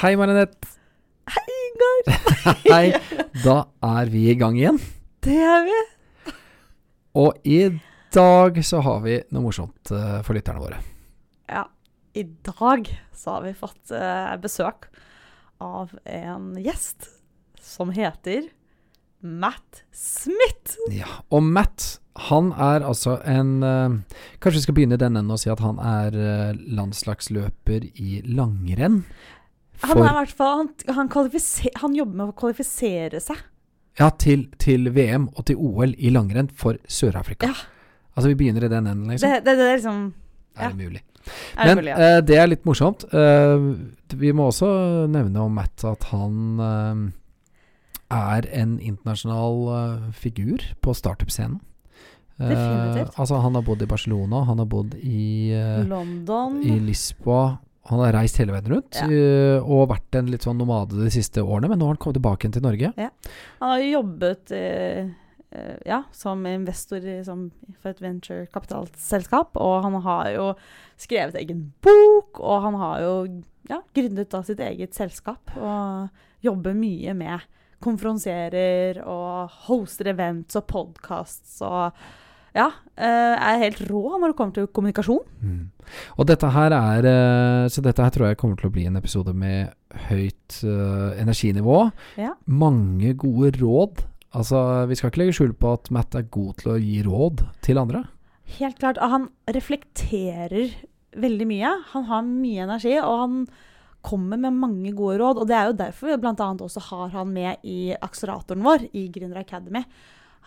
Hei, Marinette. Hei, Ingar. Hei. Da er vi i gang igjen. Det er vi. Og i dag så har vi noe morsomt eh, for lytterne våre. Ja, i dag så har vi fått eh, besøk av en gjest som heter Matt Smith. Ja, Og Matt, han er altså en eh, Kanskje vi skal begynne i den enden og si at han er landslagsløper i langrenn. Han, er i hvert fall, han, han, han jobber med å kvalifisere seg. Ja, til, til VM og til OL i langrenn for Sør-Afrika. Ja. Altså vi begynner i den enden, liksom. det, det er liksom ja. Er det mulig? Er det Men mulig, ja. uh, det er litt morsomt. Uh, vi må også nevne om Matt at han uh, er en internasjonal figur på startup-scenen. Definitivt. altså Han har bodd i Barcelona, han har bodd i, London. i Lisboa. Han har reist hele veien rundt Ja. eh, og vært en litt sånn nomade de siste årene, men nå har han kommet tilbake til Norge. Han har jo jobbet eh, eh, ja, som investor som, for et venturekapitalselskap, og han har jo skrevet egen bok, og han har jo ja, gründet da sitt eget selskap, og jobber mye med konferansierer og hoster events og podkaster, og ja, eh, er helt rå når det kommer til kommunikasjon. Mm. Og dette her er eh, Så dette her tror jeg kommer til å bli en episode med høyt uh, energinivå. Ja. Mange gode råd. Altså, vi skal ikke legge skjul på at Matt er god til å gi råd til andre. Helt klart. Han reflekterer veldig mye. Han har mye energi, og han kommer med mange gode råd. Og det er jo derfor vi bl.a. også har han med i akseleratoren vår i Gründer Academy.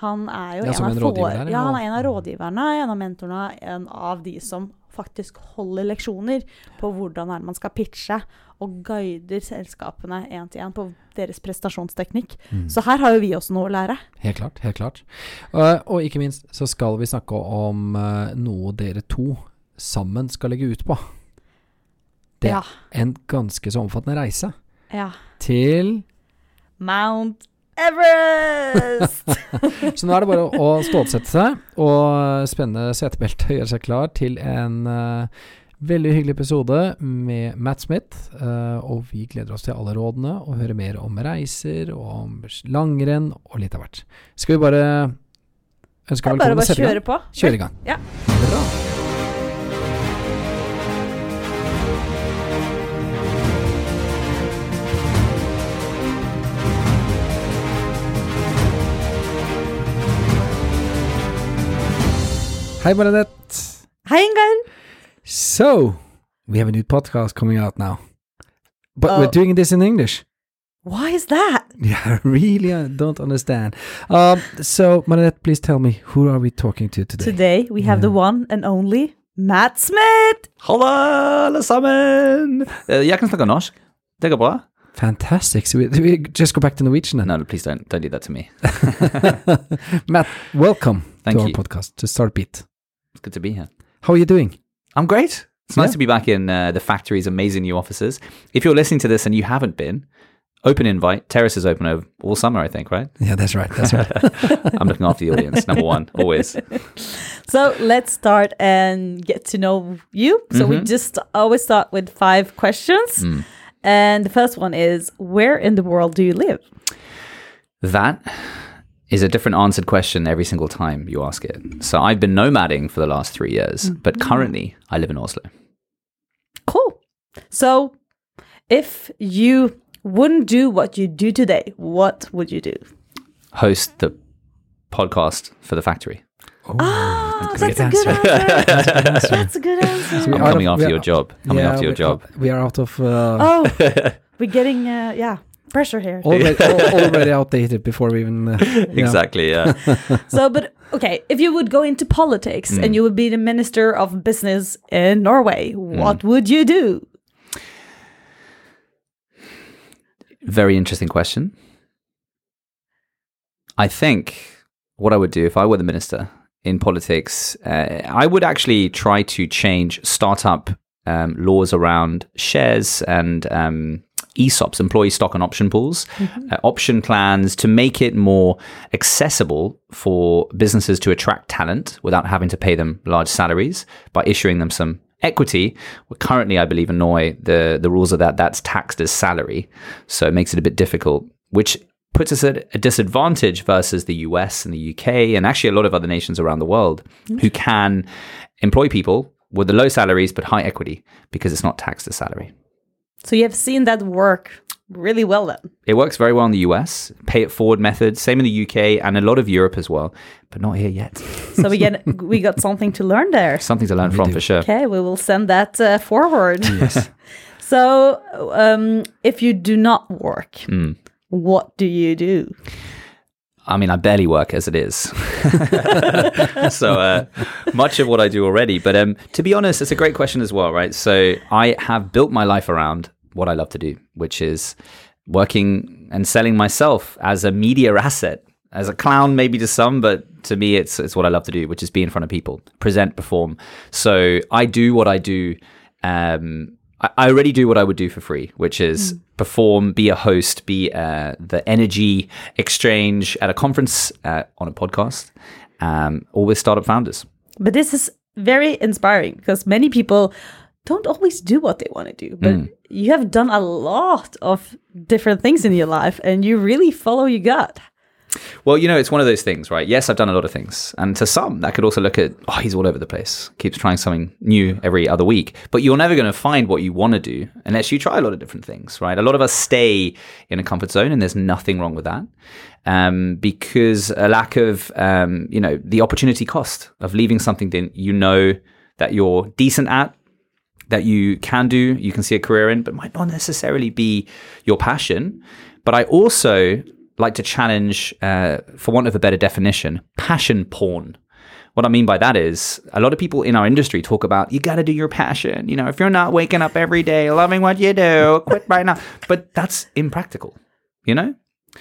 Han er jo Ja, en, en av der, ja, han er en av rådgiverne, en av mentorene, en av de som faktisk holder leksjoner på hvordan er man skal pitche, og guider selskapene én til én på deres prestasjonsteknikk. Mm. Så her har jo vi også noe å lære. Helt klart. helt klart Eh, Og ikke minst så skal vi snakke om uh, noe dere to sammen skal legge ut på. Det Ja. En ganske så omfattende reise ja. til Mount Everest! Så nå er det bare å stålsette seg og spenne setebeltet og gjøre seg klar til en uh, veldig hyggelig episode med Matt Smith. Uh, og vi gleder oss til alle rådene og høre mer om reiser og om langrenn og litt av hvert. Skal vi bare ønske er bare å sette i gang? kjøre på. Kjøre i gang. Ja. Bra. Hei, Bernadette. Hi, Ingar. So, we have a new podcast coming out now. But Oh. we're doing this in English. Why is that? Yeah, I really uh, don't understand. Um, so, Bernadette, please tell me, who are we talking to today? Today we have Yeah. the one and only Matt Smith. Halla, alle sammen! Eh, Jeg kan snakke norsk. Det går bra. Fantastic. So we, we just go back to Norwegian then. No, please don't, don't do that to me. Matt, welcome Thank to our podcast, to Start Beat. It's good to be here. How are you doing? I'm great. It's nice to be back in uh, the factory's amazing new offices. If you're listening to this and you haven't been, open invite. Terrace is open over all summer, I think, right? Yeah, that's right. That's right. I'm looking after the audience, number one, always. So let's start and get to know you. So we Mhm. just always start with five questions. Mm. And the first one is Where in the world do you live? That is a different answered question every single time you ask it. So I've been nomading for the last three years, but currently I live in Oslo. Cool. So if you wouldn't do what you do today, what would you do? Host the podcast for the factory. Oh, Ah, great that's a good answer. That's a good answer. So I'm coming of- after we your are- job. Coming Yeah, after your we- job. We are out of uh, oh, we're getting, uh, yeah, pressure here. already, already outdated before we even. Uh. Exactly. Yeah. So, but okay, if you would go into politics Mm. and you would be the minister of business in Norway, what would you do? Very interesting question. I think what I would do if I were the minister in politics, uh, I would actually try to change startup um, laws around shares and um, ESOPs, employee stock and option pools, uh, option plans to make it more accessible for businesses to attract talent without having to pay them large salaries by issuing them some equity. Well, currently, I believe in Norway, the, the rules are that that's taxed as salary. So it makes it a bit difficult, which puts us at a disadvantage versus the US and the UK and actually a lot of other nations around the world who can employ people with the low salaries but high equity because it's not taxed as salary. So you have seen that work really well then. It works very well in the US, pay it forward method, same in the UK and a lot of Europe as well, but not here yet. So we get we got something to learn there. Something to learn from do. for sure. Okay, we will send that uh, forward. Yes. So um, if you do not work, Mm. what do you do? I mean, I barely work as it is. so uh, much of what I do already. But um, to be honest, it's a great question as well, right? So I have built my life around what I love to do, which is working and selling myself as a media asset, as a clown, maybe to some, but to me, it's it's what I love to do, which is be in front of people, present, perform. So I do what I do. Um, I I already do what I would do for free, which is perform, be a host, be uh, the energy exchange at a conference, uh, on a podcast, um, or with startup founders. But this is very inspiring because many people don't always do what they want to do. But Mm. you have done a lot of different things in your life and you really follow your gut. Well, you know, it's one of those things, right? Yes, I've done a lot of things. And to some, that could also look at, oh, he's all over the place, keeps trying something new every other week. But you're never going to find what you want to do unless you try a lot of different things, right? A lot of us stay in a comfort zone, and there's nothing wrong with that. Um, because a lack of, um, you know, the opportunity cost of leaving something that you know that you're decent at, that you can do, you can see a career in, but might not necessarily be your passion. But I also like to challenge, uh, for want of a better definition, passion porn. What I mean by that is a lot of people in our industry talk about you got to do your passion. You know, if you're not waking up every day loving what you do, quit right now. But that's impractical, you know?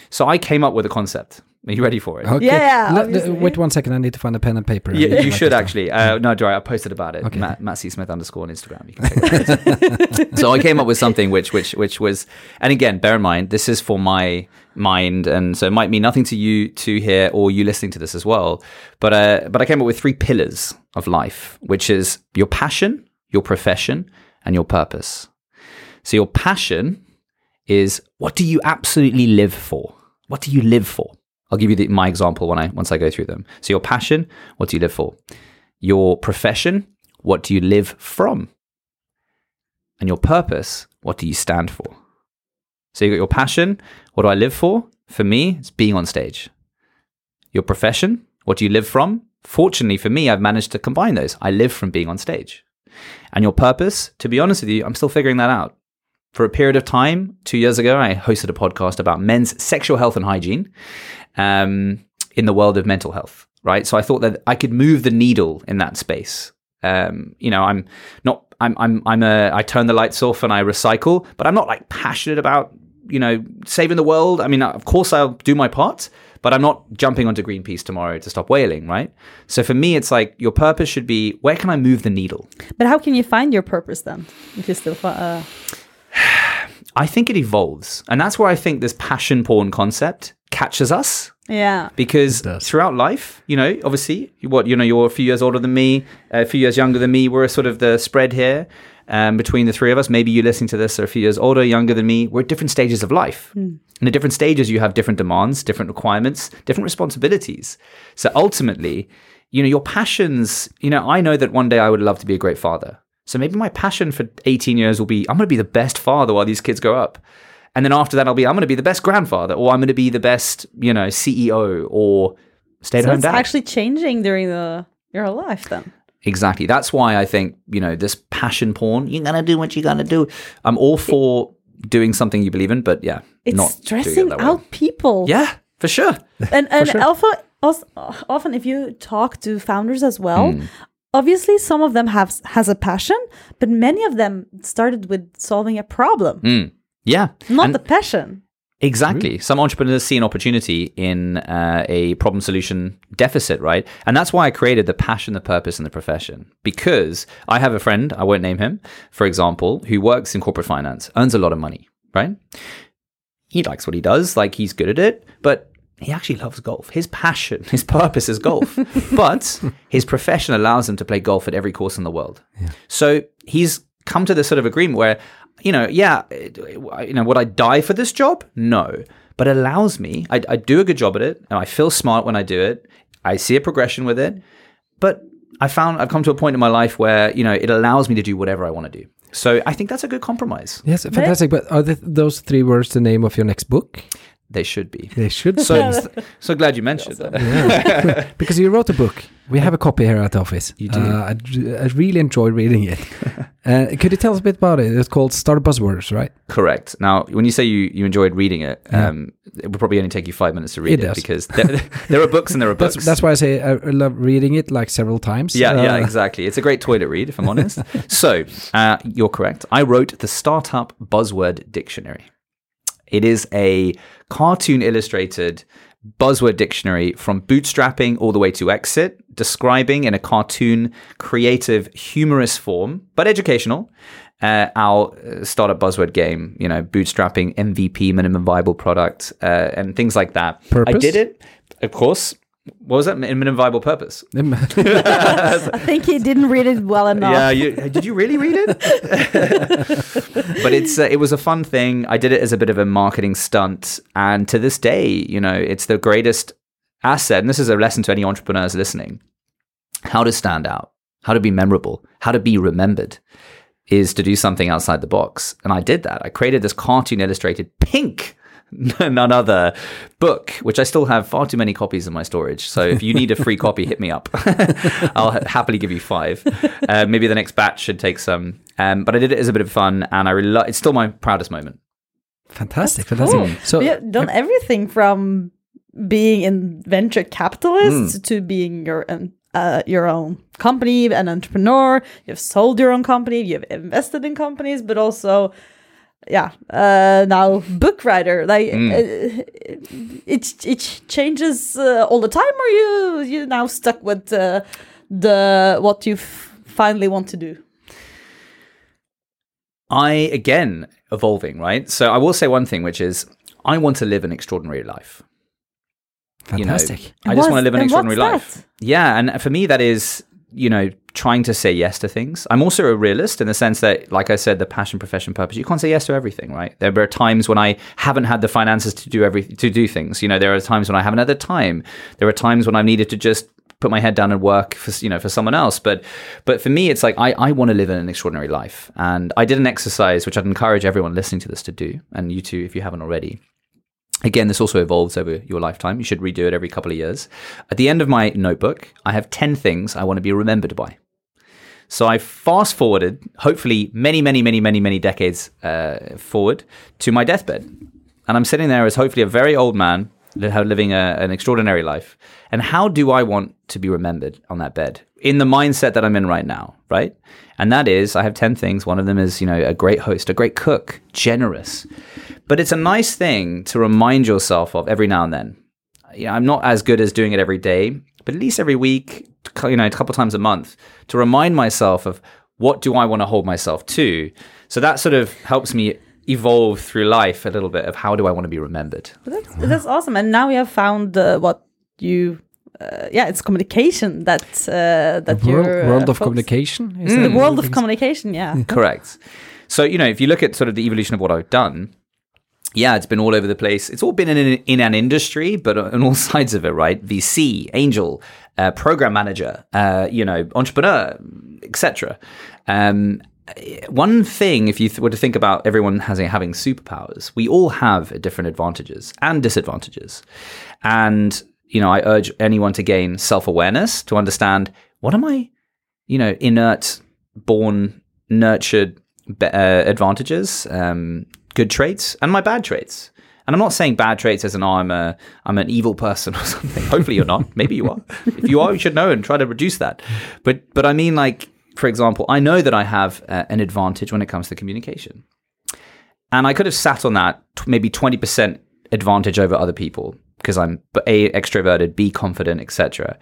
So I came up with a concept. Are you ready for it? Okay. Yeah, Let- obviously. wait one second. I need to find a pen and paper. Yeah, I'd you should actually. Uh, no, Joy, I posted about it. Okay. Matt, Matt C. Smith underscore on Instagram. You can check it out. so I came up with something which, which, which was, and again, bear in mind, this is for my mind, and so it might mean nothing to you to hear or you listening to this as well. But, uh, but I came up with three pillars of life, which is your passion, your profession, and your purpose. So your passion is what do you absolutely live for? What do you live for? I'll give you the, my example when I once I go through them. So your passion, what do you live for? Your profession, what do you live from? And your purpose, what do you stand for? So you got your passion, what do I live for? For me, it's being on stage. Your profession, what do you live from? Fortunately for me, I've managed to combine those. I live from being on stage. And your purpose, to be honest with you, I'm still figuring that out. For a period of time, two years ago, I hosted a podcast about men's sexual health and hygiene um, in the world of mental health, right? So I thought that I could move the needle in that space. Um, you know, I'm not, I'm, I'm, I'm a, I turn the lights off and I recycle, but I'm not like passionate about, you know, saving the world. I mean, of course I'll do my part, but I'm not jumping onto Greenpeace tomorrow to stop whaling, right? So for me, it's like your purpose should be where can I move the needle? But how can you find your purpose then? If you're still, uh, I think it evolves. And that's where I think this passion porn concept catches us yeah. because throughout life, you know, obviously, what you know, you're a few years older than me, a few years younger than me. We're sort of the spread here um, between the three of us. Maybe you listening to this are a few years older, younger than me. We're at different stages of life. And at different stages, you have different demands, different requirements, different responsibilities. So ultimately, you know, your passions. You know, I know that one day I would love to be a great father. So maybe my passion for 18 years will be I'm going to be the best father while these kids grow up. And then after that, I'll be I'm going to be the best grandfather, or I'm going to be the best, you know, CEO or stay at So home it's dad. actually changing during the your life then. exactly. That's why I think you know this passion porn. You're gonna do what you're going to do. I'm all for doing something you believe in, but yeah, It's not doing it stressing out people. Yeah, for sure. and and sure. alpha also, often if you talk to founders as well Hmm. obviously some of them have has a passion but many of them started with solving a problem Mm. Yeah, not And- the passion Exactly. Some entrepreneurs see an opportunity in uh, a problem solution deficit, right? And that's why I created the passion, the purpose, and the profession. Because I have a friend, I won't name him, for example, who works in corporate finance, earns a lot of money, right? He likes what he does, like he's good at it, but he actually loves golf. His passion, his purpose is golf, but his profession allows him to play golf at every course in the world. So he's come to this sort of agreement where, you know, yeah, you know, would I die for this job? No, but it allows me. I, I do a good job at it, and I feel smart when I do it. I see a progression with it, but I found I've come to a point in my life where you know it allows me to do whatever I want to do. So I think that's a good compromise. Yes, fantastic. But are the, those three words the name of your next book? They should be. They should So, be. so glad you mentioned that. Yeah. because you wrote a book. We have a copy here at the office. You do. Uh, I, I really enjoy reading it. uh, could you tell us a bit about it? It's called Start Buzzwords, right? Correct. Now, when you say you, you enjoyed reading it, Yeah. um, it would probably only take you five minutes to read It it, because there, there are books and there are books. That's, that's why I say I I love reading it like several times. yeah, yeah, Uh, exactly. It's a great toilet read, if I'm honest. so, uh, you're correct. I wrote the Startup Buzzword Dictionary. It is a cartoon illustrated buzzword dictionary from bootstrapping all the way to exit, describing in a cartoon, creative, humorous form, but educational. Uh, our uh, startup buzzword game, you know, bootstrapping, MVP, minimum viable product, uh, and things like that. I did it, of course. What was that? Minimum viable purpose. I think he didn't read it well enough. Yeah, you, did you really read it? but it's uh, it was a fun thing. I did it as a bit of a marketing stunt, and to this day, you know, it's the greatest asset. And this is a lesson to any entrepreneurs listening: how to stand out, how to be memorable, how to be remembered. Is to do something outside the box, and I did that. I created this cartoon illustrated pink none other book, which I still have far too many copies in my storage. So if you need a free copy, hit me up. I'll ha- happily give you five. Uh, maybe the next batch should take some. Um, but I did it as a bit of fun, and I really lo- it's still my proudest moment. fantastic, Cool. fantastic. So You've done everything from being in venture capitalist Mm. to being your own, uh, your own company, an entrepreneur. You've sold your own company. You've invested in companies, but also, yeah, uh, now book writer. Like Mm. uh, it it changes uh, all the time, or you you now stuck with uh, the what you finally want to do. I again evolving, right? So I will say one thing, which is I want to live an extraordinary life. you know, fantastic. I just want to live an extraordinary life. Yeah, and for me, that is you know trying to say yes to things. I'm also a realist in the sense that, like I said, the passion, profession, purpose. You can't say yes to everything, right? There are times when I haven't had the finances to do every to do things. You know, there are times when I haven't had the time. There are times when I've needed to just put my head down and work for you know for someone else but but for me it's like I, I want to live an extraordinary life and I did an exercise which I'd encourage everyone listening to this to do and you too if you haven't already Again, this also evolves over your lifetime. You should redo it every couple of years. At the end of my notebook, I have 10 things I want to be remembered by. So I fast forwarded, hopefully many, many, many, many, many decades uh, forward to my deathbed. And I'm sitting there as hopefully a very old man living a, an extraordinary life. And how do I want to be remembered on that bed? In the mindset that I'm in right now, right? And that is, I have 10 things. One of them is, you know, a great host, a great cook, generous. But it's a nice thing to remind yourself of every now and then. You know, I'm not as good as doing it every day, but at least every week, you know, a couple times a month to remind myself of what do I want to hold myself to. So that sort of helps me evolve through life a little bit of how do I want to be remembered. But that's, that's awesome. And now we have found uh, what you, uh, yeah, it's communication that uh, that world, you're, uh, world of focused- communication. Is The world of communication, yeah. Correct. So, you know, if you look at sort of the evolution of what I've done, yeah, it's been all over the place. It's all been in, in an industry, but on all sides of it, right? VC, angel, uh, program manager, uh, you know, entrepreneur, etc. Um, one thing, if you th- were to think about everyone has having superpowers, we all have different advantages and disadvantages. And, you know, I urge anyone to gain self awareness to understand what am I, you know, inert, born, nurtured uh, advantages, um, good traits, and my bad traits. And I'm not saying bad traits as an oh, I'm a I'm an evil person or something. Hopefully you're not. Maybe you are. if you are, you should know and try to reduce that. But but I mean like for example, I know that I have uh, an advantage when it comes to communication, and I could have sat on that t- maybe twenty percent advantage over other people because I'm a extroverted, b confident, etc.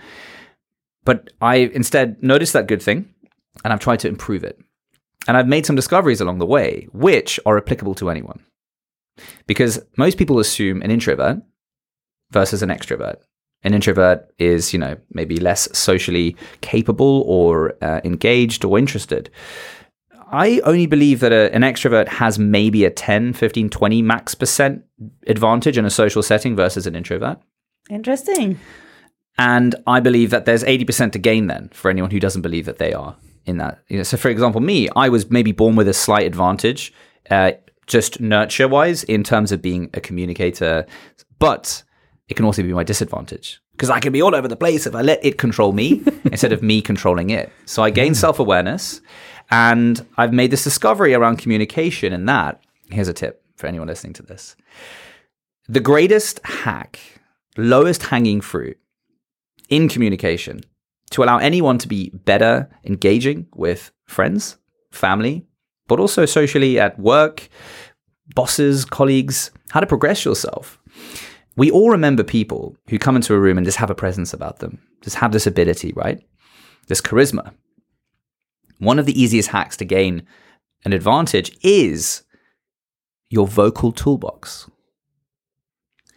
But I instead noticed that good thing, and I've tried to improve it. And I've made some discoveries along the way, which are applicable to anyone. Because most people assume an introvert versus an extrovert. An introvert is, you know, maybe less socially capable or uh, engaged or interested. I only believe that a, an extrovert has maybe a 10, 15, 20 max percent advantage in a social setting versus an introvert. Interesting. And I believe that there's 80% to gain then for anyone who doesn't believe that they are in that. You know, so, for example, me, I was maybe born with a slight advantage, uh, just nurture wise, in terms of being a communicator. But it can also be my disadvantage because I can be all over the place if I let it control me instead of me controlling it. So I gain self awareness and I've made this discovery around communication and that. Here's a tip for anyone listening to this the greatest hack, lowest hanging fruit in communication to allow anyone to be better engaging with friends, family, but also socially at work, bosses, colleagues, how to progress yourself we all remember people who come into a room and just have a presence about them, just have this ability, right? This charisma. One of the easiest hacks to gain an advantage is your vocal toolbox.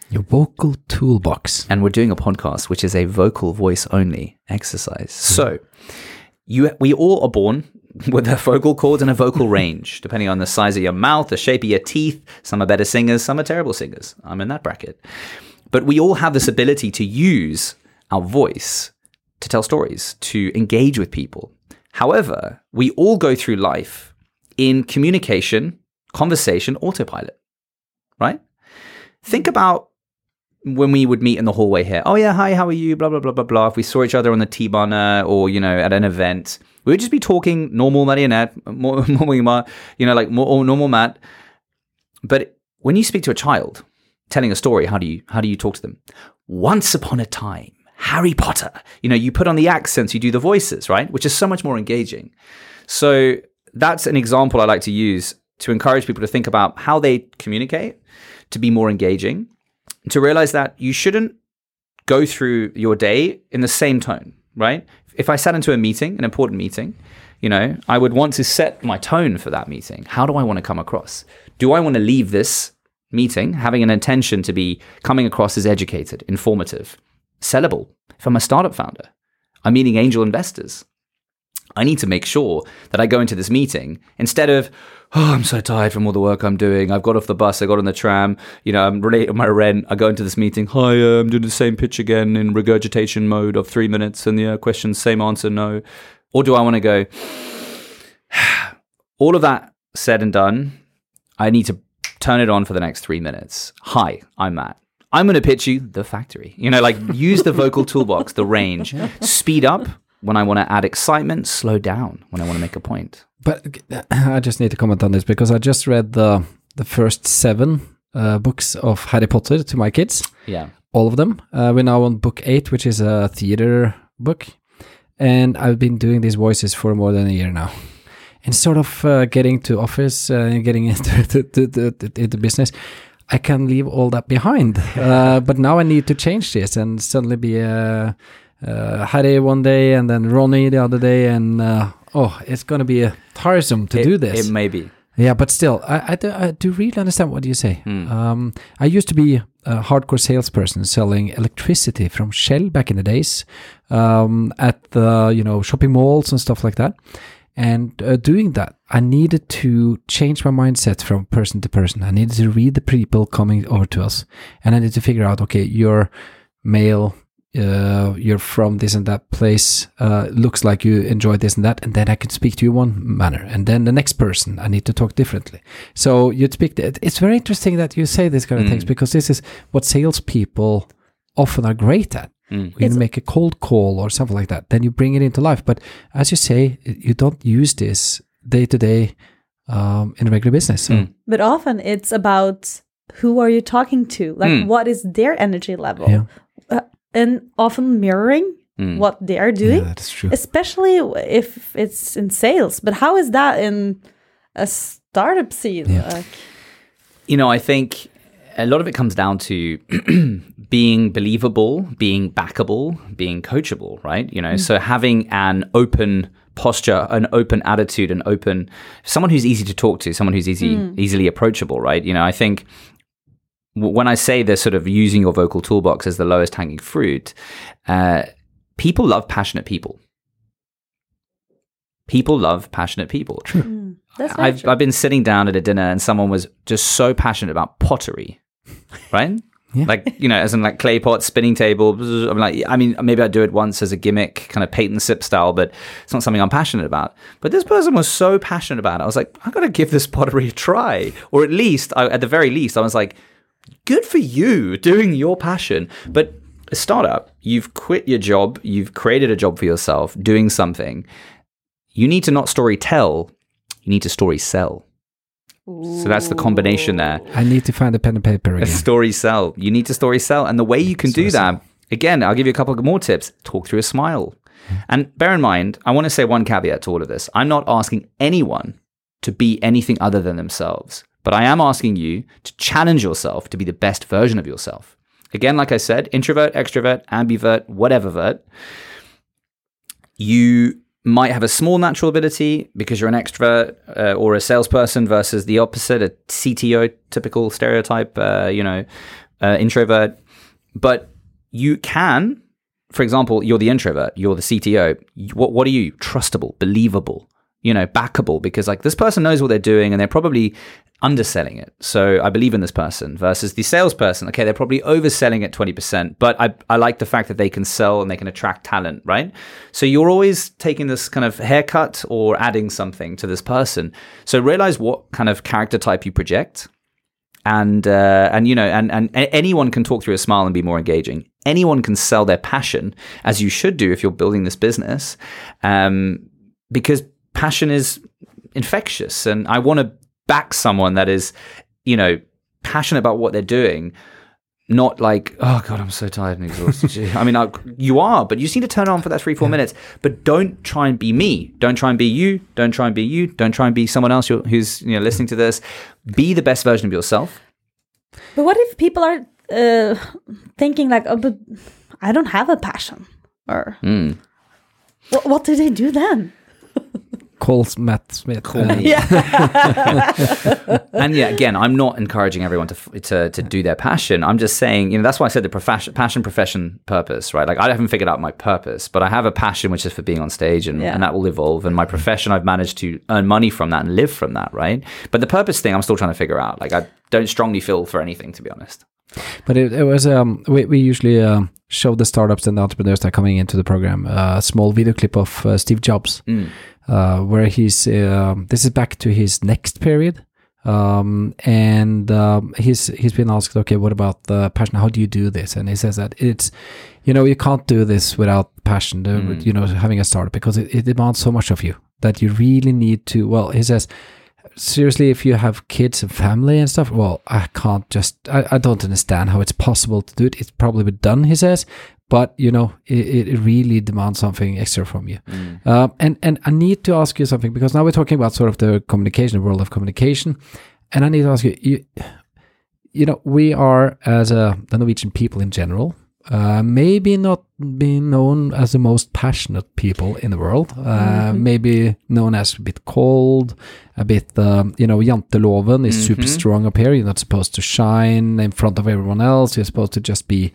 Your vocal toolbox. And we're doing a podcast which is a vocal voice only exercise. So, you we all are born with a vocal cord and a vocal range, depending on the size of your mouth, the shape of your teeth. Some are better singers, some are terrible singers. I'm in that bracket. But we all have this ability to use our voice to tell stories, to engage with people. However, we all go through life in communication, conversation, autopilot, right? Think about when we would meet in the hallway here. Oh yeah, hi, how are you? Blah blah blah blah blah. If we saw each other on the T-bar or you know at an event, we would just be talking normal marionette, normal, you know, like normal Matt. But when you speak to a child, telling a story, how do you how do you talk to them? Once upon a time, Harry Potter. You know, you put on the accents, you do the voices, right? Which is so much more engaging. So that's an example I like to use to encourage people to think about how they communicate to be more engaging, to realize that you shouldn't go through your day in the same tone, right? If I sat into a meeting, an important meeting, you know, I would want to set my tone for that meeting. How do I want to come across? Do I want to leave this meeting having an intention to be coming across as educated, informative, sellable? If I'm a startup founder, I'm meeting angel investors. I need to make sure that I go into this meeting instead of, oh, I'm so tired from all the work I'm doing. I've got off the bus, I got on the tram, you know, I'm relating my rent. I go into this meeting, hi, uh, I'm doing the same pitch again in regurgitation mode of three minutes, and the uh, questions, same answer, no. Or do I want to go, all of that said and done, I need to turn it on for the next three minutes. Hi, I'm Matt. I'm going to pitch you the factory. You know, like use the vocal toolbox, the range, speed up when I want to add excitement, slow down when I want to make a point. But I just need to comment on this because I just read the the first seven uh, books of Harry Potter to my kids. Yeah, all of them. Uh, we're now on book eight, which is a theater book, and I've been doing these voices for more than a year now. And sort of uh, getting to office uh, and getting into to, to, to, into business, I can leave all that behind. Uh, but now I need to change this and suddenly be a uh, Harry one day and then Ronnie the other day, and uh, oh, it's going to be tiresome to it, do this. It may be. Yeah, but still, I, I, do, I do really understand what you say. Mm. Um, I used to be a hardcore salesperson selling electricity from Shell back in the days um, at the you know shopping malls and stuff like that. And uh, doing that, I needed to change my mindset from person to person. I needed to read the people coming over to us, and I needed to figure out, okay, you're male, uh, you're from this and that place, uh, looks like you enjoy this and that, and then I can speak to you one manner, and then the next person I need to talk differently. So you'd speak. it's very interesting that you say this kind of mm. things because this is what salespeople often are great at. Mm. When you make a cold call or something like that, then you bring it into life. But as you say, you don't use this day to day in regular business. So. Mm. But often it's about who are you talking to? Like, mm. what is their energy level? Yeah and often mirroring mm. what they are doing. Yeah, that's true. Especially if it's in sales. But how is that in a startup scene? Yeah. Like, you know, I think a lot of it comes down to being believable, being backable, being coachable, right? You know, mm. so having an open posture, an open attitude, an open someone who's easy to talk to, someone who's easy mm. easily approachable, right? You know, I think w- when I say the sort of using your vocal toolbox as the lowest hanging fruit, uh, people love passionate people. People love passionate people. Mm, that's I've, true. I've been sitting down at a dinner and someone was just so passionate about pottery, right? Yeah. Like, you know, as in like clay pot, spinning table. I'm like, I mean, maybe I'd do it once as a gimmick, kind of Patrick Swayze style, but it's not something I'm passionate about. But this person was so passionate about it. I was like, I got to give this pottery a try. Or at least, I, at the very least, I was like, good for you doing your passion. But a startup, you've quit your job, you've created a job for yourself, doing something. You need to not story tell, you need to story sell. So that's the combination there. I need to find a pen and paper A story sell. You need to story sell. And the way you can do that, again, I'll give you a couple more tips. Talk through a smile. And bear in mind, I want to say one caveat to all of this. I'm not asking anyone to be anything other than themselves, but I am asking you to challenge yourself to be the best version of yourself. Again, like I said, introvert, extrovert, ambivert, whatever vert. You might have a small natural ability because you're an extrovert uh, or a salesperson versus the opposite, a CTO typical stereotype, uh, you know, uh, introvert. But you can, for example, you're the introvert, you're the CTO. What what are you? Trustable, believable, you know, backable because like this person knows what they're doing and they're probably underselling it. So I believe in this person versus the salesperson. Okay, they're probably overselling it 20%, but I, I like the fact that they can sell and they can attract talent, right? So you're always taking this kind of haircut or adding something to this person. So realize what kind of character type you project and uh, and you know and and anyone can talk through a smile and be more engaging. Anyone can sell their passion as you should do if you're building this business, um, because passion is infectious, and I want to back someone that is, you know, passionate about what they're doing. Not like, oh god, I'm so tired and exhausted. I mean, I, you are, but you just need to turn on for that three, four minutes. But don't try and be me. Don't try and be you. Don't try and be you. Don't try and be someone else who's you know listening to this. Be the best version of yourself. But what if people are uh, thinking like, oh, but I don't have a passion, or Mm. what, what do they do then? Calls Matt Smith. Call uh, me. and yeah, again, I'm not encouraging everyone to, to to do their passion. I'm just saying, you know, that's why I said the profession, passion, profession, purpose, right? Like I haven't figured out my purpose, but I have a passion which is for being on stage, and, Yeah. and that will evolve. And my profession, I've managed to earn money from that and live from that, right? But the purpose thing, I'm still trying to figure out. Like I don't strongly feel for anything, to be honest. But it, it was um we, we usually um, show the startups and the entrepreneurs that are coming into the program uh, a small video clip of uh, Steve Jobs Mm. uh, where he's um this is back to his NeXT period um, and um, he's he's been asked okay what about the passion how do you do this and he says that it's you know you can't do this without passion Mm. you know having a startup because it, it demands so much of you that you really need to well he says seriously, if you have kids and family and stuff, well, I can't just, I, I don't understand how it's possible to do it. It's probably been done, he says, but you know, it, it really demands something extra from you. Mm. Um, and, and I need to ask you something because now we're talking about sort of the communication, the world of communication. And I need to ask you, you, you know, we are as a, the Norwegian people in general, uh, maybe not being known as the most passionate people in the world. Uh, Maybe known as a bit cold, a bit, um, you know, janteloven is super Mhm. strong up here. You're not supposed to shine in front of everyone else. You're supposed to just be,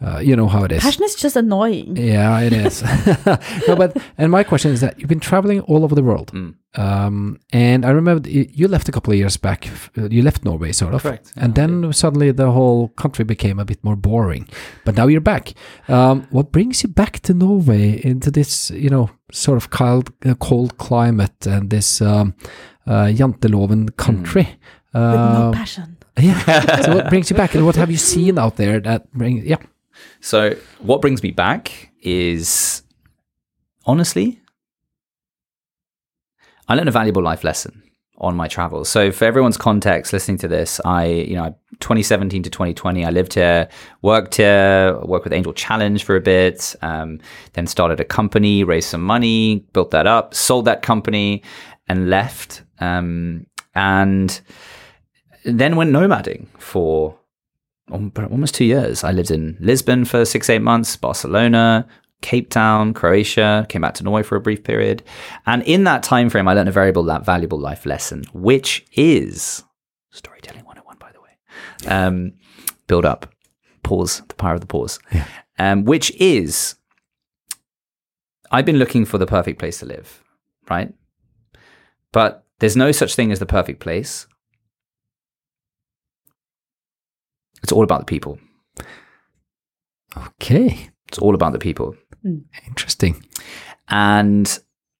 uh, you know how it is. Passion is just annoying. Yeah, it is. no, but and my question is that you've been traveling all over the world, Mm. um, and I remember you you left a couple of years back. uh, You left Norway, sort of, Correct, and yeah, then suddenly the whole country became a bit more boring. But now you're back. Um, what brings you back to Norway into this, you know, sort of cold, uh, cold climate and this um, uh, janteloven country? With no passion. yeah. so what brings you back, and what have you seen out there that brings? Yeah. So, what brings me back is honestly, I learned a valuable life lesson on my travels. So, for everyone's context listening to this, I, you know, 2017 to 2020, I lived here, worked here, worked with Angel Challenge for a bit, um, then started a company, raised some money, built that up, sold that company, and left. Um, and then went nomading for almost two years. I lived in Lisbon for six, eight months, Barcelona, Cape Town, Croatia, came back to Norway for a brief period. And in that time frame, I learned a very valuable, valuable life lesson, which is storytelling 101, by the way. um, build up, pause, the power of the pause, um, which is I've been looking for the perfect place to live, right? But there's no such thing as the perfect place. It's all about the people. Okay, It's all about the people. interesting. And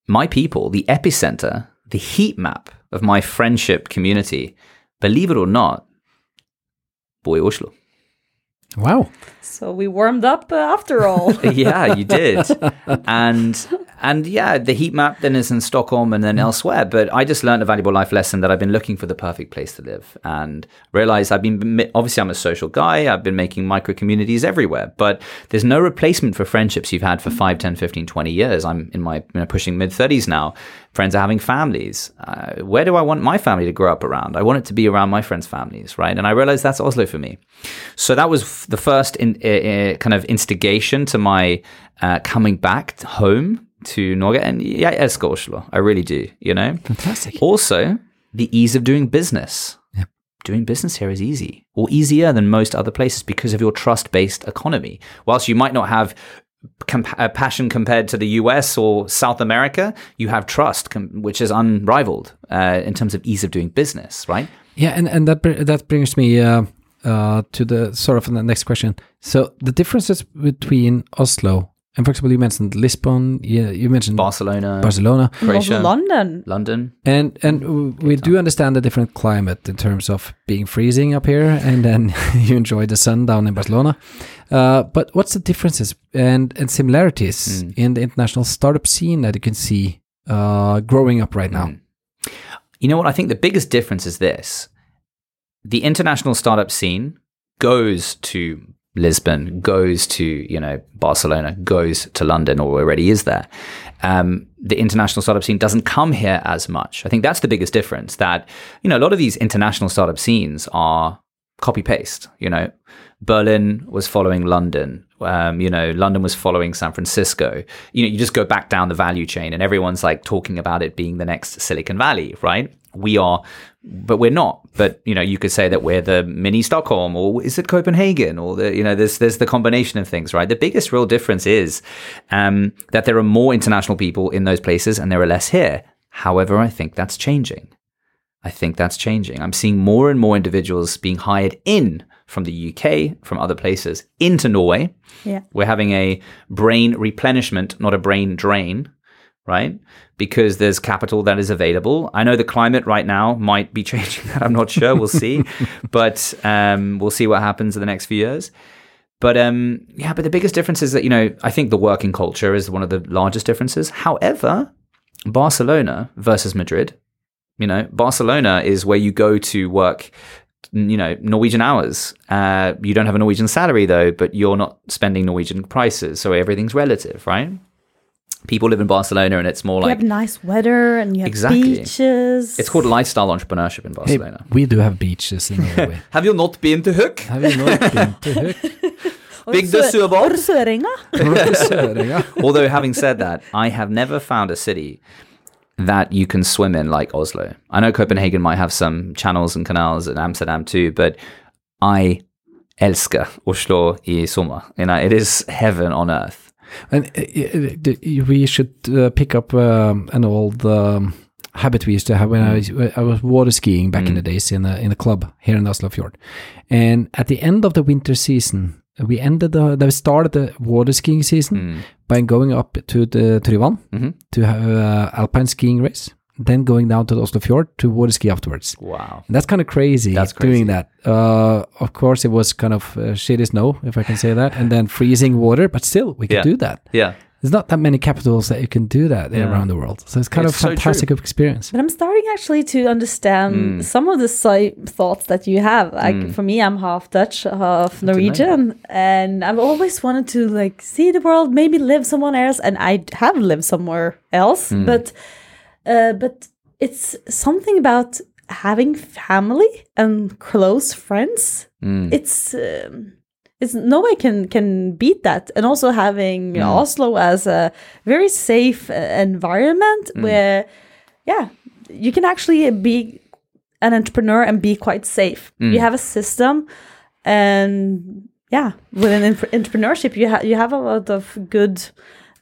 my people, the epicenter, the heat map of my friendship community, believe it or not, boy Oslo. Wow. So we warmed up uh, after all. yeah, you did. And and yeah, the heat map then is in Stockholm and then elsewhere. But I just learned a valuable life lesson that I've been looking for the perfect place to live and realized I've been obviously I'm a social guy. I've been making micro communities everywhere, but there's no replacement for friendships you've had for 5, 10, 15, 20 years. I'm in my you know, pushing mid 30s now. Friends are having families. Uh, where do I want my family to grow up around? I want it to be around my friends' families, right? And I realized that's Oslo for me. So that was the first in, uh, uh, kind of instigation to my uh, coming back home to Norge. And jeg elsker Oslo. I really do, you know? Fantastic. Also, the ease of doing business. Yep. Doing business here is easy or easier than most other places because of your trust based economy. Whilst you might not have comp- uh, passion compared to the US or South America, you have trust, com- which is unrivaled uh, in terms of ease of doing business, right? Yeah, and, and that br- that brings me uh, uh, to the sort of the next question. So the differences between Oslo and, for example, you mentioned Lisbon. Yeah, you mentioned Barcelona, Barcelona, Croatia. London. London. and and we do understand the different climate in terms of being freezing up here, and then you enjoy the sun down in Barcelona. Uh, but what's the differences and and similarities Mm. in the international startup scene that you can see uh, growing up right now? Mm. You know what? I think the biggest difference is this the international startup scene goes to Lisbon, goes to, you know, Barcelona, goes to London or already is there. Um, the international startup scene doesn't come here as much. I think that's the biggest difference that, you know, a lot of these international startup scenes are copy paste, you know. Berlin was following London. Um, you know, London was following San Francisco. You know, you just go back down the value chain and everyone's like talking about it being the next Silicon Valley, right? We are, but we're not. But, you know, you could say that we're the mini Stockholm or is it Copenhagen or the, you know, there's, there's the combination of things, right? The biggest real difference is um, that there are more international people in those places and there are less here. However, I think that's changing. I think that's changing. I'm seeing more and more individuals being hired in from the UK, from other places, into Norway. Yeah. We're having a brain replenishment, not a brain drain, right? Because there's capital that is available. I know the climate right now might be changing that. I'm not sure. We'll see. but um, we'll see what happens in the next few years. But um, yeah, but the biggest difference is that, you know, I think the working culture is one of the largest differences. However, Barcelona versus Madrid, you know, Barcelona is where you go to work, you know, Norwegian hours. Uh, you don't have a Norwegian salary though, but you're not spending Norwegian prices, so everything's relative, right? People live in Barcelona, and it's more like you have nice weather and you have Exactly. beaches. it's called lifestyle entrepreneurship in Hey, Barcelona. we do have beaches in Norway. Have you not been to Huk? have you not been to Huk? Big the Sørbad? Og Sørenga. Sørenga? Although, having said that, I have never found a city that you can swim in like Oslo. I know Copenhagen might have some channels and canals, and Amsterdam too, but I elsker Oslo i sommer. You know, it is heaven on earth. And uh, uh, we should uh, pick up um, an old um, habit we used to have when I was I was water skiing back in the days in a in a club here in Oslo Fjord. And at the end of the winter season, we ended the we started the water skiing season by going up to the Tryvann Mhm. to have alpine skiing race, then going down to the Oslo Fjord to water ski afterwards. Wow. And that's kind of crazy, That's doing that. Uh, of course, it was kind of uh, shitty snow, if I can say that, and then freezing water, but still, we could Yeah. do that. Yeah. There's not that many capitals that you can do that Yeah. around the world. So it's kind It's of so fantastic experience. But I'm starting actually to understand Mm. some of the si- thoughts that you have. Like for me, I'm half Dutch, half Norwegian, and I've always wanted to like see the world, maybe live somewhere else, and I have lived somewhere else. Mm. But uh, but it's something about having family and close friends. Mm. It's um, it's no way can can beat that, and also having Oslo as a very safe uh, environment where, yeah, you can actually be an entrepreneur and be quite safe. You have a system, and yeah, within entre- entrepreneurship, you have you have a lot of good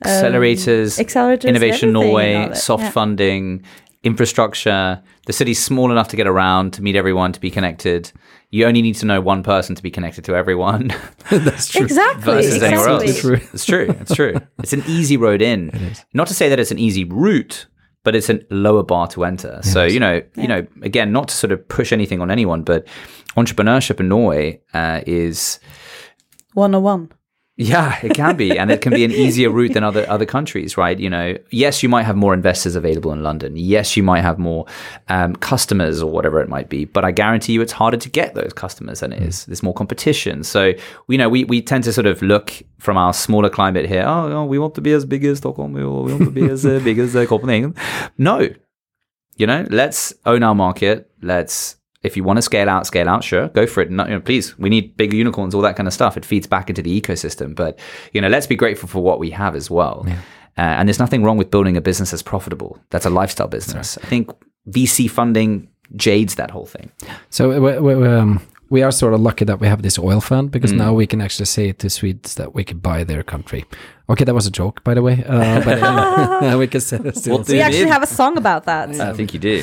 um, Accelerators, accelerators, Innovation Norway, soft Yeah. funding, infrastructure. The city's small enough to get around, to meet everyone, to be connected. You only need to know one person to be connected to everyone That's true. Exactly. versus exactly. anywhere else. True. It's true. It's true. It's an easy road in. Not to say that it's an easy route, but it's a lower bar to enter. So you know, you know, again, not to sort of push anything on anyone, but entrepreneurship in Norway uh, is 101. Yeah, it can be, and it can be an easier route than other other countries, right? You know, yes, you might have more investors available in London. Yes, you might have more um, customers or whatever it might be. But I guarantee you, it's harder to get those customers than it is. There's more competition. So you know, we we tend to sort of look from our smaller climate here. Oh, oh, we want to be as big as Stockholm. We want to be as uh, big as uh, Copenhagen. No, you know, let's own our market. Let's, if you want to scale out, scale out, sure, go for it. No, you know, please, we need bigger unicorns, all that kind of stuff. It feeds back into the ecosystem. But, you know, let's be grateful for what we have as well. Uh, and there's nothing wrong with building a business that's profitable. That's a lifestyle business. I think VC funding jades that whole thing. So um, we are sort of lucky that we have this oil fund Mm. because now we can actually say to Swedes that we can buy their country. Okay, that was a joke, by the way. Uh, but anyway, we can say that still. We actually have a song about that. I think you do.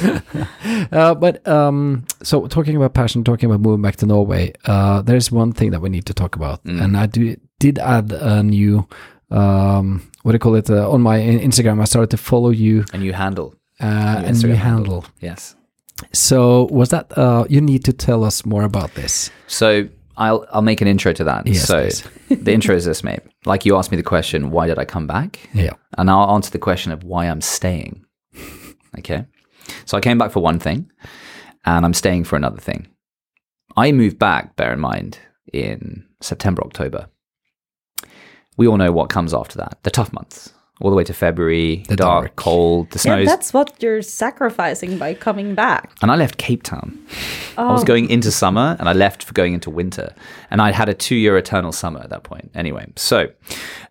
Uh, but um, so talking about passion, talking about moving back to Norway, uh, there's one thing that we need to talk about, Mm. and I do, did add a new, um, what do you call it, uh, on my Instagram. I started to follow you, and you handle. uh, Your and you Instagram handle. Yes. So was that? Uh, you need to tell us more about this. So I'll I'll make an intro to that. Yes, so the intro is this, mate. Like you asked me the question, why did I come back? Yeah. And I'll answer the question of why I'm staying. Okay. So I came back for one thing and I'm staying for another thing. I moved back, bear in mind, in September, October. We all know what comes after that the tough months, all the way to February, The dark, dark. cold, the Yeah, that's what you're sacrificing by coming back. and I left Cape Town. I was Oh. going into summer and I left for going into winter. And I'd had a two year eternal summer at that point. Anyway, so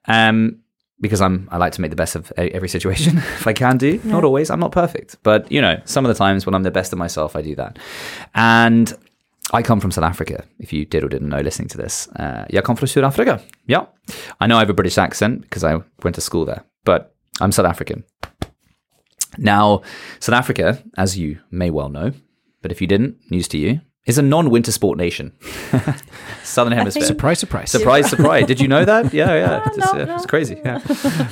um because I'm I like to make the best of every situation if I can do. Not always. I'm not perfect. But you know, some of the times when I'm the best of myself, I do that. And I come from South Africa, if you did or didn't know listening to this. Uh, jag from South Africa. Yeah. I know I have a British accent because I went to school there, but I'm South African. Now, South Africa, as you may well know, but if you didn't, news to you, is a non-winter sport nation. Southern Hemisphere. Surprise, surprise. Surprise, surprise. Did you know that? Yeah, yeah. Ah, It's, no, uh, no. it's crazy. Yeah.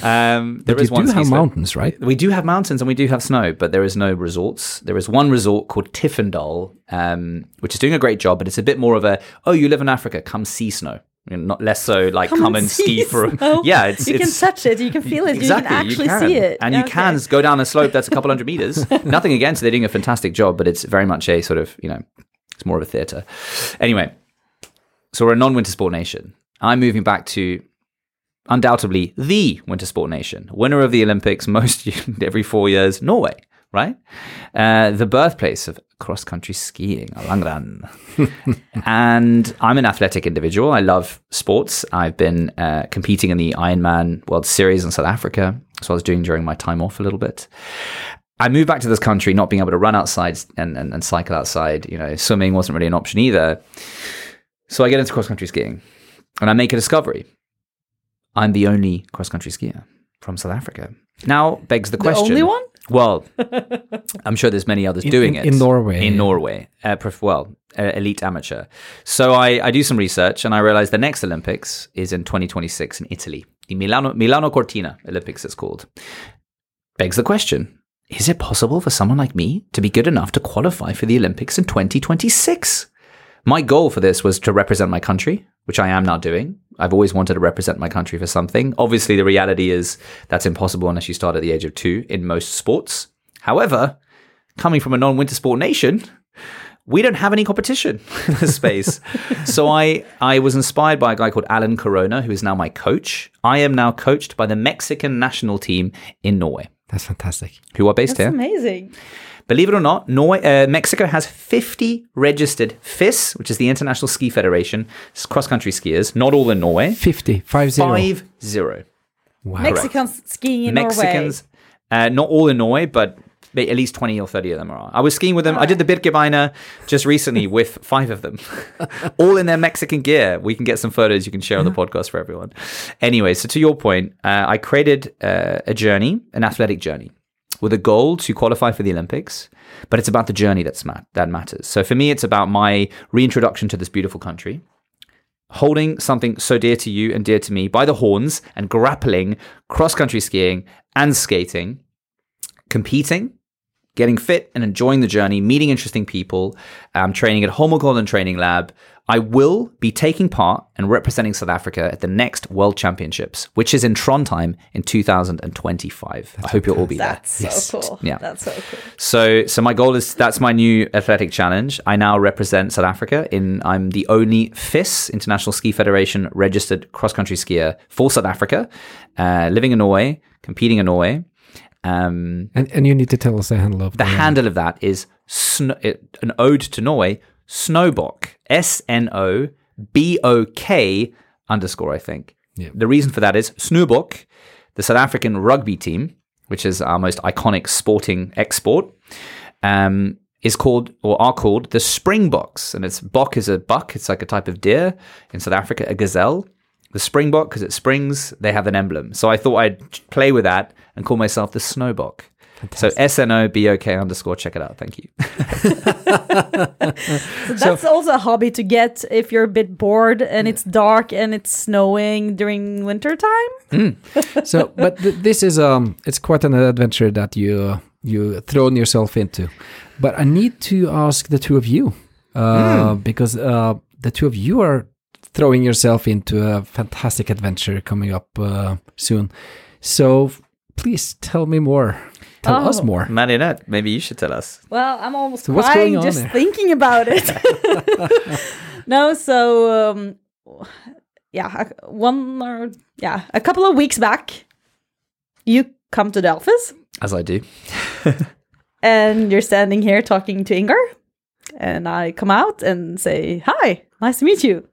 Um, there But is you one do ski have slope. mountains, right? We do have mountains and we do have snow, but there is no resorts. There is one resort called Tiffindell, um, which is doing a great job, but it's a bit more of a, oh, you live in Africa, come see snow. You not less so like come, and ski for snow. yeah it's you it's can touch it, you can feel it, exactly you can actually can. see it, and Yeah, you can go down a slope that's a couple hundred meters. Nothing against it. They're doing a fantastic job but it's very much a sort of you know it's more of a theater. Anyway so we're a non-winter sport nation. I'm moving back to undoubtedly the winter sport nation winner of the olympics most every four years norway right uh, the birthplace of cross-country skiing langrenn and I'm an athletic individual. I love sports. I've been uh, competing in the Ironman World Series in South Africa, so I was doing during my time off a little bit. I moved back to this country, not being able to run outside and, and, and cycle outside. You know, swimming wasn't really an option either. So I get into cross country skiing, and I make a discovery. I'm the only cross country skier from South Africa. Now begs the The question: The only one? Well, I'm sure there's many others In- doing in- it in Norway, In. Norway, uh, well, uh, elite amateur. So I, I do some research and I realize the next Olympics is in 2026 in Italy, the Milano Milano Cortina Olympics. It's called. Begs the question: Is it possible for someone like me to be good enough to qualify for the Olympics in 2026? My goal for this was to represent my country, which I am now doing. I've always wanted to represent my country for something. Obviously, the reality is that's impossible unless you start at the age of two in most sports. However, coming from a non winter sport nation, we don't have any competition in this space. so I, I was inspired by a guy called Allan Corona, who is now my coach. I am now coached by the Mexican national team in Norway, That's fantastic. who are based That's here. amazing. Believe it or not, Norway, uh, Mexico has 50 registered FIS, which is the International Ski Federation, cross country skiers. Not all in Norway. 50, 5 0. Five zero. Wow. Mexicans skiing in Mexicans, uh, not all in Norway, but At least 20 or 30 of them are. I was skiing with them. I did the Birkebeiner just recently with five of them, all in their Mexican gear. We can get some photos you can share on the podcast for everyone. Anyway, so to your point, uh, I created uh, a journey, an athletic journey, with a goal to qualify for the Olympics. But it's about the journey that's mat- that matters. So for me, it's about my reintroduction to this beautiful country holding something so dear to you and dear to me by the horns and grappling cross country skiing and skating, competing, getting fit and enjoying the journey, meeting interesting people, um, training at Holmenkollen Training Lab. I will be taking part and representing South Africa at the next World Championships, which is in Trondheim in 2025. I hope you'll all be there. That's so cool. Yeah. That's so cool. So, so my goal is that's my new athletic challenge. I now represent South Africa. In I'm the only FIS International Ski Federation registered cross country skier for South Africa, uh, living in Norway, competing in Norway. Um, And, and you need to tell us the handle of the handle of that is it, an ode to Norway, Snowbok, S N O B O K underscore. I think. Yeah. The reason for that is Snowbok, the South African rugby team, which is our most iconic sporting export, um, is called or are called the Springboks, and it's bok is a buck. It's like a type of deer in South Africa, a gazelle. The Springbok, because it springs, they have an emblem. So I thought I'd play with that and call myself the Snowbok. So S N O B O K underscore. Check it out. Thank you. So that's also a hobby to get if you're a bit bored and it's dark and it's snowing during winter time. so, but th- this is um, it's quite an adventure that you you thrown yourself into. But I need to ask the two of you uh, because uh, the two of you are throwing yourself into a fantastic adventure coming up uh, soon. So please tell me more. Tell us Oh. more. Marionette, maybe you should tell us. Well, I'm almost So crying just there? thinking about it. no, so um, yeah, one or yeah, a couple of weeks back, you come to the office As I do. and you're standing here talking to Inger. and I come out and say, "Hi, nice to meet you."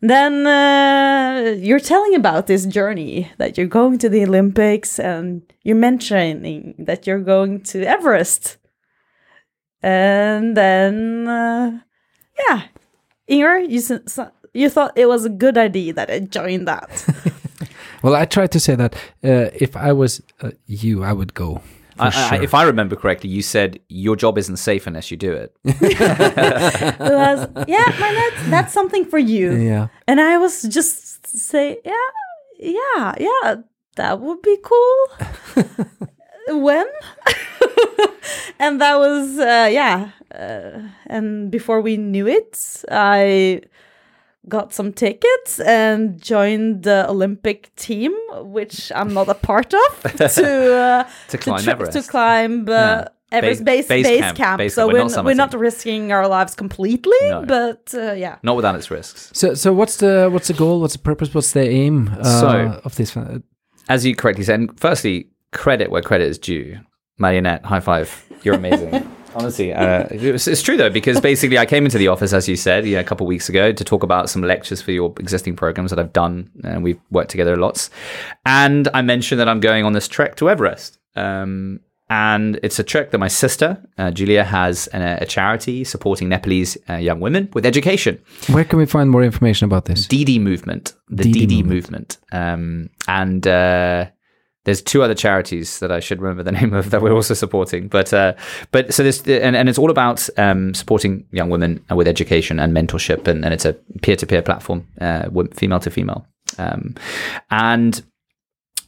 Then uh, you're telling about this journey that you're going to the Olympics, and you're mentioning that you're going to Everest. And then, uh, yeah, Inger, you you thought it was a good idea that I joined that. Well, I tried to say that uh, if I was uh, you, I would go. For I, I, if I remember correctly, you said your job isn't safe unless you do it. It was, yeah, man, that's, that's something for you. yeah. And I was just say, yeah, yeah, yeah, that would be cool. when? and that was, uh, yeah. Uh, and before we knew it, I got some tickets and joined the Olympic team, which I'm not a part of, to uh, To climb tri- Everest. to climb uh, Everest Base- base, base base, camp, camp. base so camp. We're we're, not we're not risking our lives completely, No. but uh, yeah. Not without its risks. So, so what's the what's the goal? What's the purpose? What's the aim uh, So- of this? Uh, As you correctly said, firstly, credit where credit is due. Marionette, high five. You're amazing. Honestly, uh, it's, it's true though because basically I came into the office as you said, yeah, a couple of weeks ago to talk about some lectures for your existing programs that I've done, and we've worked together lots. And I mentioned that I'm going on this trek to Everest. Um, and it's a trek that my sister uh, Julia has an, a charity supporting Nepalese uh, young women with education. where can we find more information about this? DD movement, the DD DD, movement. Um, and uh, there's two other charities that I should remember the name of that we're also supporting. But uh, but so this and, and it's all about um, supporting young women with education and mentorship, and, and it's a peer to peer platform, uh, female to female. Um, and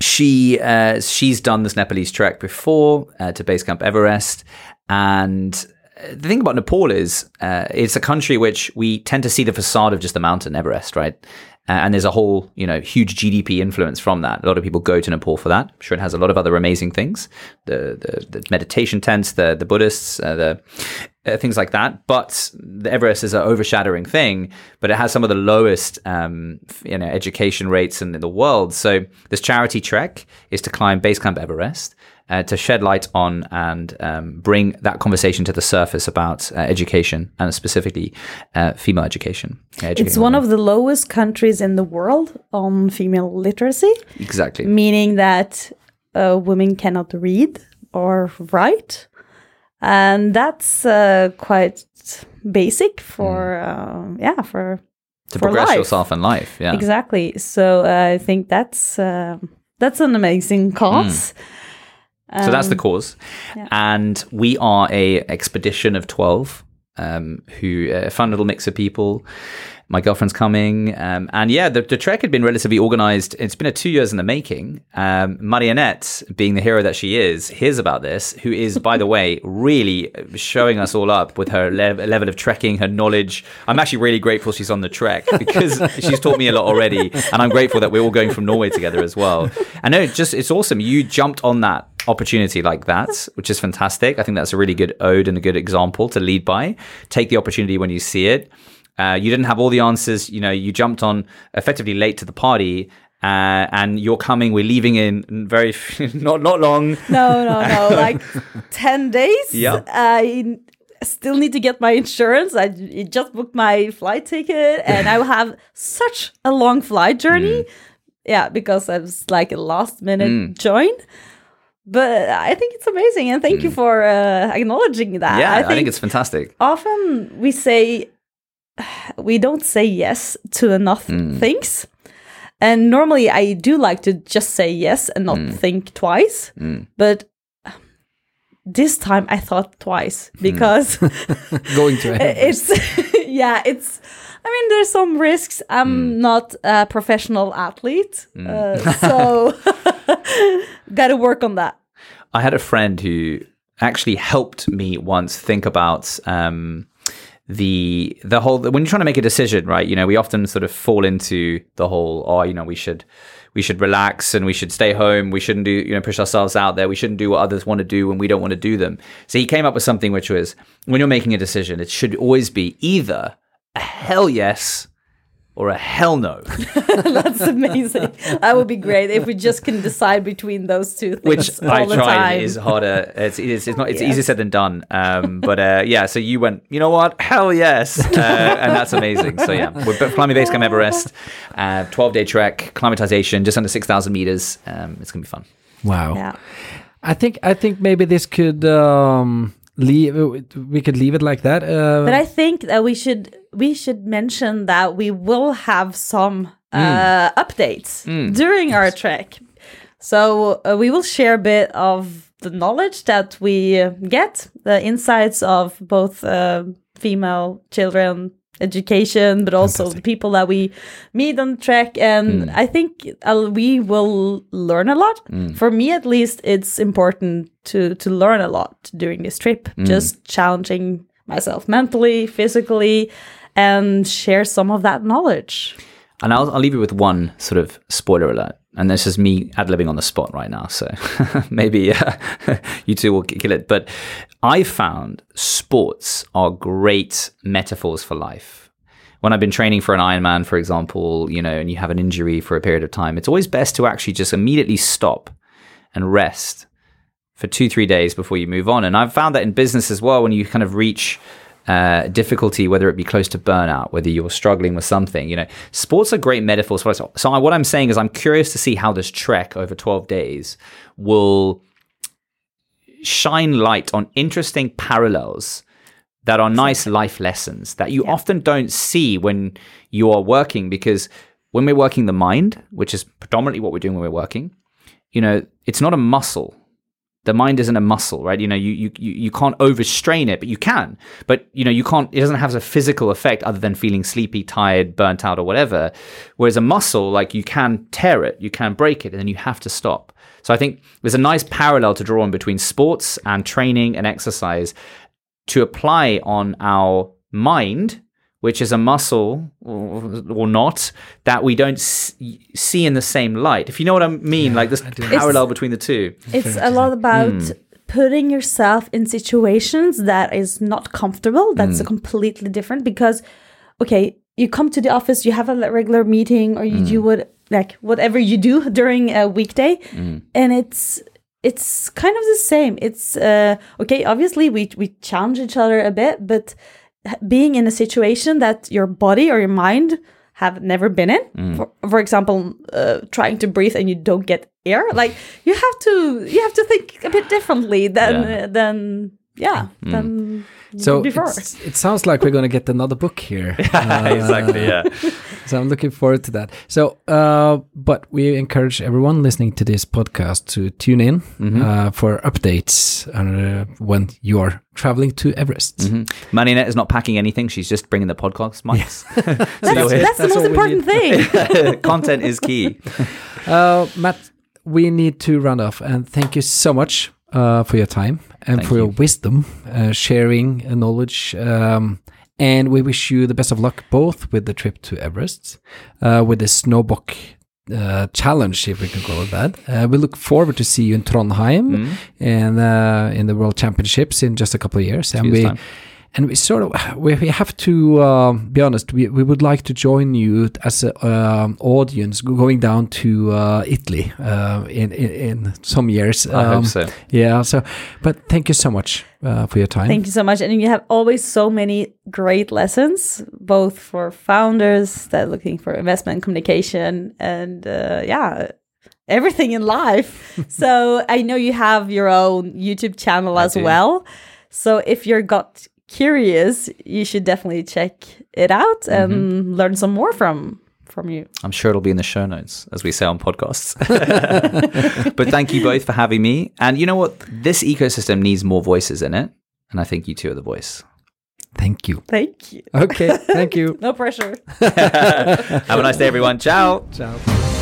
she uh, she's done this Nepalese trek before uh, to base camp Everest, and the thing about Nepal is uh, it's a country which we tend to see the facade of just the mountain Everest, right? Uh, and there's a whole, you know, huge GDP influence from that. A lot of people go to Nepal for that. I'm sure it has a lot of other amazing things, the the, the meditation tents, the the Buddhists, uh, the uh, things like that. But the Everest is an overshadowing thing, but it has some of the lowest, um, you know, education rates in, in the world. So this charity trek is to climb Base Camp Everest. Uh, to shed light on and um, bring that conversation to the surface about uh, education and specifically uh, female education. It's one women. of the lowest countries in the world on female literacy, exactly. meaning that uh, women cannot read or write. and that's uh, quite basic for uh, yeah for to for progress life. yourself in life. Yeah. exactly. So uh, I think that's uh, that's an amazing cause. So that's the Um, cause, yeah. and we are a expedition of twelve, um, who a fun little mix of people. My girlfriend's coming, um, and yeah, the, the trek had been relatively organized. It's been a two years in the making. Um, Marionette, being the hero that she is, hears about this. Who is, by the way, really showing us all up with her le- level of trekking, her knowledge. I'm actually really grateful she's on the trek because she's taught me a lot already, and I'm grateful that we're all going from Norway together as well. I know, just it's awesome. You jumped on that opportunity like that, which is fantastic. I think that's a really good ode and a good example to lead by. Take the opportunity when you see it. Uh, you didn't have all the answers. You know, you jumped on effectively late to the party. Uh, and you're coming. We're leaving in very not not long. No, no, no. like 10 days. Yeah. I still need to get my insurance. I just booked my flight ticket and I will have such a long flight journey. Mm. Yeah, because I was like a last minute join. But I think it's amazing. And thank you for uh, acknowledging that. Mm. yeah, I think, it's fantastic. often we say we don't say yes to enough Mm. things. And normally i do like to just say yes and not Mm. think twice. But this time i thought twice because Going to it's yeah it's i mean there's some risks. I'm not a professional athlete uh, so gotta work on that. I had a friend who actually helped me once think about um, the the whole when you're trying to make a decision, right? You know, we often sort of fall into the whole, oh, you know, we should we should relax and we should stay home. We shouldn't do you know push ourselves out there. We shouldn't do what others want to do when we don't want to do them. So he came up with something which was when you're making a decision, it should always be either a hell yes or a hell no. that's amazing that would be great if we just can decide between those two things which all I the tried time. is harder. It's it's, it's not it's Yeah. easier said than done. Um, but uh, yeah, so you went. You know what? Hell yes, uh, and that's amazing. So yeah, we're climbing base camp Everest, uh, twelve day trek, climatization, just under six thousand meters. Um, it's gonna be fun. Wow. yeah I think I think maybe this could um leave we could leave it like that. Uh, But I think that we should we should mention that we will have some uh, updates during our trek. So uh, we will share a bit of the knowledge that we uh, get, the insights of both uh, female children education, but also the people that we meet on the trek. And I think uh, we will learn a lot. For me, at least, it's important to to learn a lot during this trip. Just challenging myself mentally, physically, and share some of that knowledge. And I'll, I'll leave you with one sort of spoiler alert. And this is me ad libbing on the spot right now. So maybe uh, you two will kill it. But I found sports are great metaphors for life. When I've been training for an Ironman, for example, you know, and you have an injury for a period of time, it's always best to actually just immediately stop and rest for two, three days before you move on. And I've found that in business as well, when you kind of reach uh, difficulty, whether it be close to burnout, whether you're struggling with something, you know, sports are great metaphors for. So I, what I'm saying is I'm curious to see how this trek over 12 days will shine light on interesting parallels that are nice life lessons that you often don't see when you are working because when we're working the mind, which is predominantly what we're doing when we're working, you know, it's not a muscle. The mind isn't a muscle, right? You know, you, you, you can't overstrain it, but you can. But, you know, you can't, it doesn't have a physical effect other than feeling sleepy, tired, burnt out, or whatever. Whereas a muscle, like you can tear it, you can break it, and then you have to stop. So I think there's a nice parallel to draw on between sports and training and exercise to apply on our mind, which is a muscle or, or not, that we don't s- see in the same light. If you know what I mean, like this parallel between the two. It's a lot about Hmm. putting yourself in situations that is not comfortable. That's Hmm. a completely different because, okay, you come to the office, you have a regular meeting, or you Hmm. do what like whatever you do during a weekday, Hmm. and it's it's kind of the same. It's uh, okay. Obviously, we we challenge each other a bit, but being in a situation that your body or your mind have never been in. For, for example, uh, trying to breathe and you don't get air. Like you have to you have to think a bit differently than Yeah. uh, than yeah than So before. it sounds like we're going to get another book here. exactly. Uh, Yeah. So I'm looking forward to that. So, uh, but we encourage everyone listening to this podcast to tune in Mm-hmm. uh, for updates uh, when you are traveling to Everest. Mhm. Marionette is not packing anything. She's just bringing the podcast mics. so That's, you'll that's the That's most important thing. content is key. Uh, Matt, we need to round off, and thank you so much uh, for your time and Thank for your wisdom, uh, sharing uh, knowledge. Um, and we wish you the best of luck both with the trip to Everest, uh, with the Snowbok uh, challenge, if we can call it that. Uh, we look forward to see you in Trondheim Mm. and uh, in the World Championships in just a couple of years. And Years' we time. And we sort of we, we have to uh, be honest. We, we would like to join you as an um, audience going down to uh, Italy uh, in, in in some years. I hope Um, so. Yeah. So, but thank you so much uh, for your time. Thank you so much. And you have always so many great lessons, both for founders that are looking for investment communication and uh, yeah, everything in life. so I know you have your own YouTube channel I as do. well. So if you're got curious, you should definitely check it out and Mm-hmm. learn some more from from you. I'm sure it'll be in the show notes, as we say on podcasts. but thank you both for having me. And you know what? This ecosystem needs more voices in it. And I think you two are the voice. Thank you. Thank you. Okay. Thank you. No pressure. Have a nice day, everyone. Ciao. Ciao.